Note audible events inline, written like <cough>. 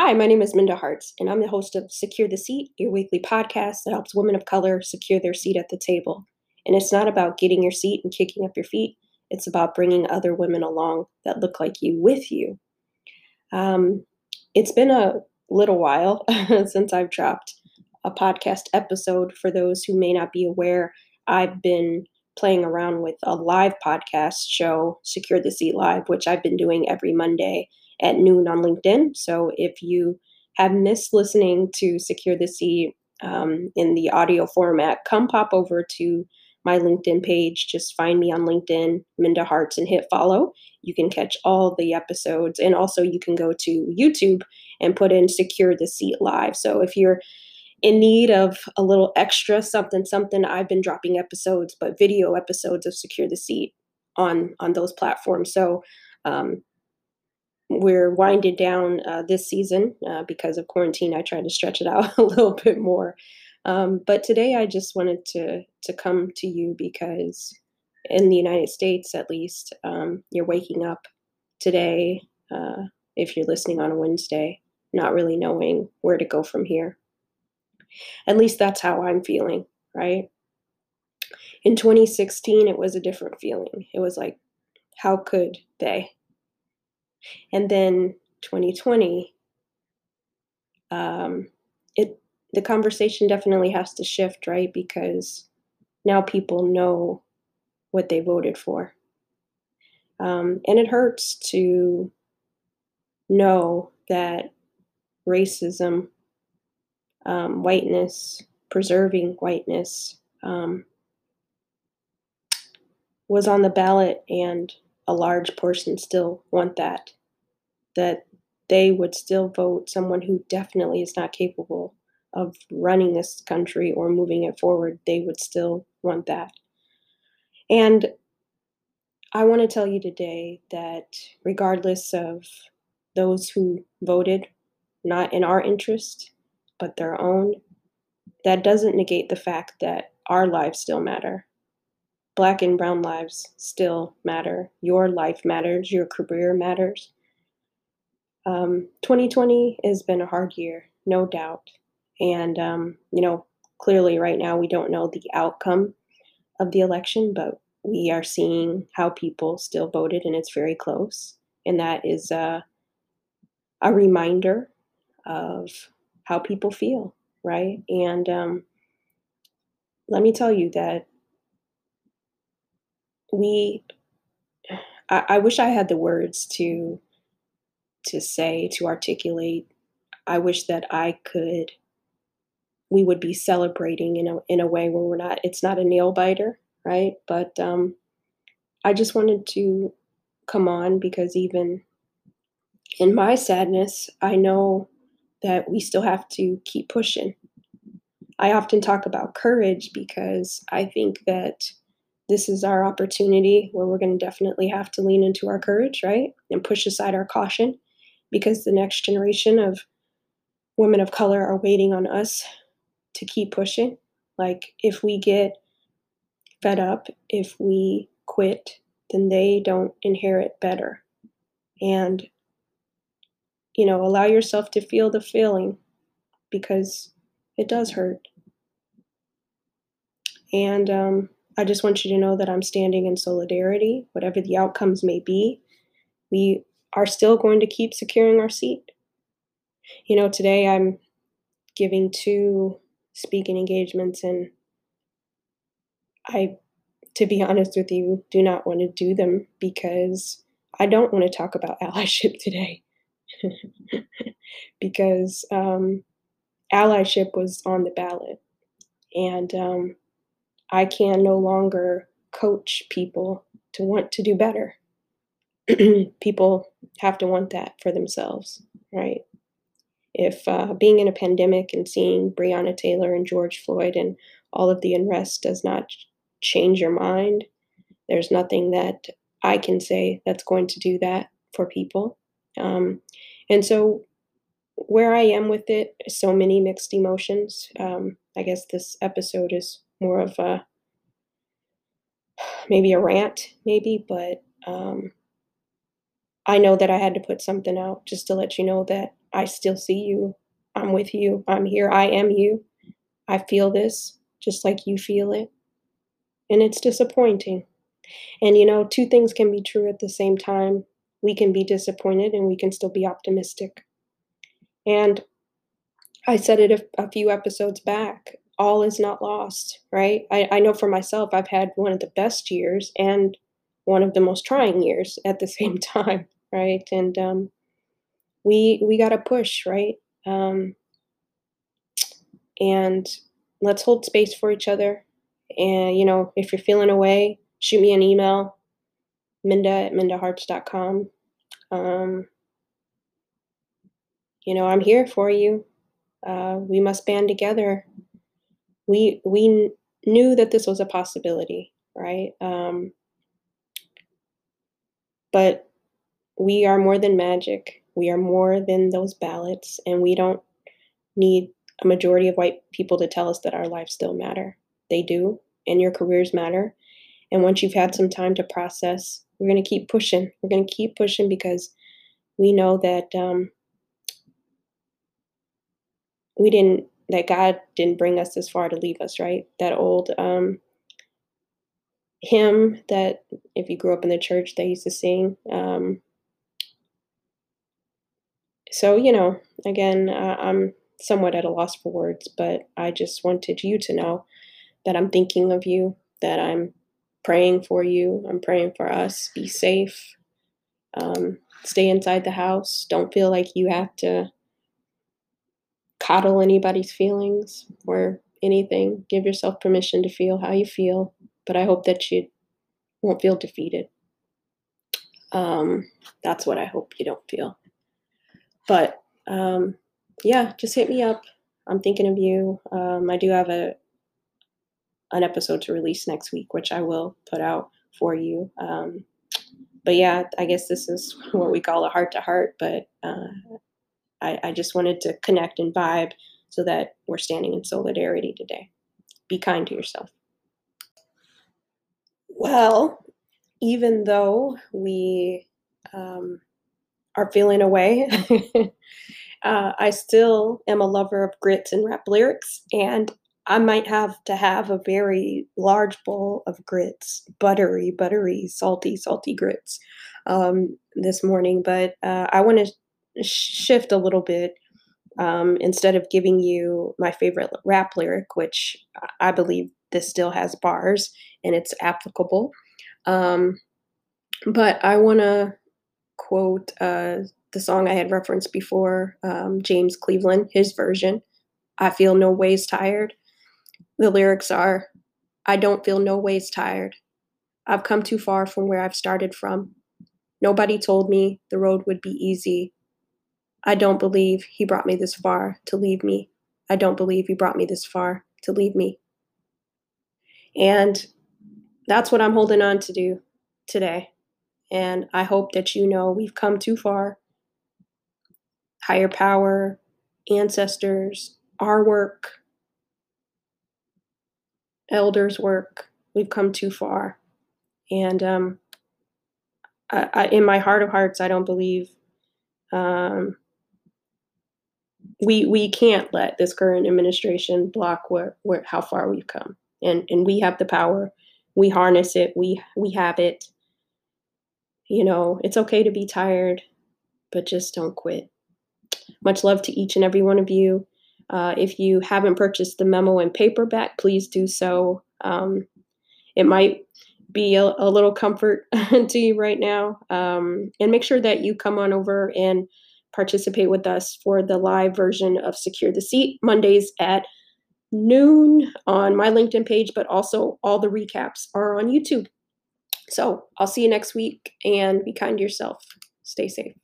Hi, my name is Minda Harts, and I'm the host of Secure the Seat, your weekly podcast that helps women of color secure their seat at the table. And it's not about getting your seat and kicking up your feet, it's about bringing other women along that look like you with you. Um, it's been a little while <laughs> since I've dropped a podcast episode. For those who may not be aware, I've been playing around with a live podcast show, Secure the Seat Live, which I've been doing every Monday at noon on LinkedIn. So if you have missed listening to Secure the Seat um, in the audio format, come pop over to my LinkedIn page. Just find me on LinkedIn, Minda Harts, and hit follow. You can catch all the episodes. And also, you can go to YouTube and put in Secure the Seat Live. So if you're in need of a little extra something something i've been dropping episodes but video episodes of secure the seat on on those platforms so um, we're winding down uh, this season uh, because of quarantine. I tried to stretch it out <laughs> a little bit more. Um, but today I just wanted to to come to you because in the United States, at least, um, you're waking up today. Uh, if you're listening on a Wednesday, not really knowing where to go from here. At least that's how I'm feeling, right? In 2016, it was a different feeling. It was like, how could they? And then 2020, um, it the conversation definitely has to shift, right? Because now people know what they voted for. Um, and it hurts to know that racism, um, whiteness, preserving whiteness um, was on the ballot and a large portion still want that, that they would still vote someone who definitely is not capable of running this country or moving it forward. They would still want that. And I want to tell you today that regardless of those who voted not in our interest, but their own, that doesn't negate the fact that our lives still matter black and brown lives still matter. Your life matters. Your career matters. Um, 2020 has been a hard year, no doubt. And, um, you know, clearly right now we don't know the outcome of the election, but we are seeing how people still voted and it's very close. And that is uh, a reminder of how people feel, right? And um, let me tell you that we I, I wish I had the words to to say, to articulate. I wish that I could we would be celebrating in a in a way where we're not it's not a nail biter, right? But um I just wanted to come on because even in my sadness, I know that we still have to keep pushing. I often talk about courage because I think that this is our opportunity where we're going to definitely have to lean into our courage, right? And push aside our caution because the next generation of women of color are waiting on us to keep pushing. Like, if we get fed up, if we quit, then they don't inherit better. And, you know, allow yourself to feel the feeling because it does hurt. And, um, I just want you to know that I'm standing in solidarity, whatever the outcomes may be. We are still going to keep securing our seat. You know, today I'm giving two speaking engagements, and I, to be honest with you, do not want to do them because I don't want to talk about <laughs> allyship today. <laughs> because um, allyship was on the ballot. And um, I can no longer coach people to want to do better. <clears throat> people have to want that for themselves, right? If uh, being in a pandemic and seeing Breonna Taylor and George Floyd and all of the unrest does not change your mind, there's nothing that I can say that's going to do that for people. Um, and so, where I am with it, so many mixed emotions. Um, I guess this episode is more of a maybe a rant, maybe, but um, I know that I had to put something out just to let you know that I still see you. I'm with you. I'm here. I am you. I feel this just like you feel it. And it's disappointing. And you know, two things can be true at the same time. We can be disappointed and we can still be optimistic. And I said it a, a few episodes back all is not lost, right? I, I know for myself, I've had one of the best years and one of the most trying years at the <laughs> same time, right? And um, we we got to push, right? Um, and let's hold space for each other. And you know, if you're feeling away, shoot me an email, minda at mindaharts.com. Um, you know, I'm here for you. Uh, we must band together. We we knew that this was a possibility, right? Um, but we are more than magic. We are more than those ballots, and we don't need a majority of white people to tell us that our lives still matter. They do, and your careers matter. And once you've had some time to process, we're going to keep pushing. We're going to keep pushing because we know that um, we didn't, that God didn't bring us this far to leave us, right? That old um, hymn that, if you grew up in the church, they used to sing. Um, so, you know, again, I'm somewhat at a loss for words, but I just wanted you to know that I'm thinking of you, that I'm praying for you, I'm praying for us. Be safe. Um, stay inside the house. Don't feel like you have to coddle anybody's feelings or anything. Give yourself permission to feel how you feel, but I hope that you won't feel defeated. Um, that's what I hope you don't feel. But um, yeah, just hit me up. I'm thinking of you. Um, I do have a an episode to release next week, which I will put out for you. Um, but yeah, I guess this is <laughs> what we call a heart to heart. But uh, I, I just wanted to connect and vibe so that we're standing in solidarity today. Be kind to yourself. Well, even though we um, are feeling away <laughs> Uh, I still am a lover of grits and rap lyrics, and I might have to have a very large bowl of grits, buttery, buttery, salty, salty grits um, this morning. But uh, I want to shift a little bit. Um, instead of giving you my favorite rap lyric, which I believe this still has bars and it's applicable. Um, but I want to quote uh, the song I had referenced before, um, James Cleveland, his version, I Feel No Ways Tired. The lyrics are I don't feel no ways tired. I've come too far from where I've started from. Nobody told me the road would be easy. I don't believe he brought me this far to leave me. I don't believe he brought me this far to leave me. And that's what I'm holding on to do today. And I hope that you know we've come too far higher power, ancestors, our work, elders' work. We've come too far. And um, I, I, in my heart of hearts, I don't believe um, we we can't let this current administration block where, where how far we've come. And and we have the power. We harness it. We we have it. You know, it's okay to be tired, but just don't quit. Much love to each and every one of you. Uh, if you haven't purchased the memo in paperback, please do so. Um, it might be a, a little comfort <laughs> to you right now. Um, and make sure that you come on over and participate with us for the live version of Secure the Seat Mondays at noon on my LinkedIn page, but also all the recaps are on YouTube. So I'll see you next week and be kind to yourself. Stay safe.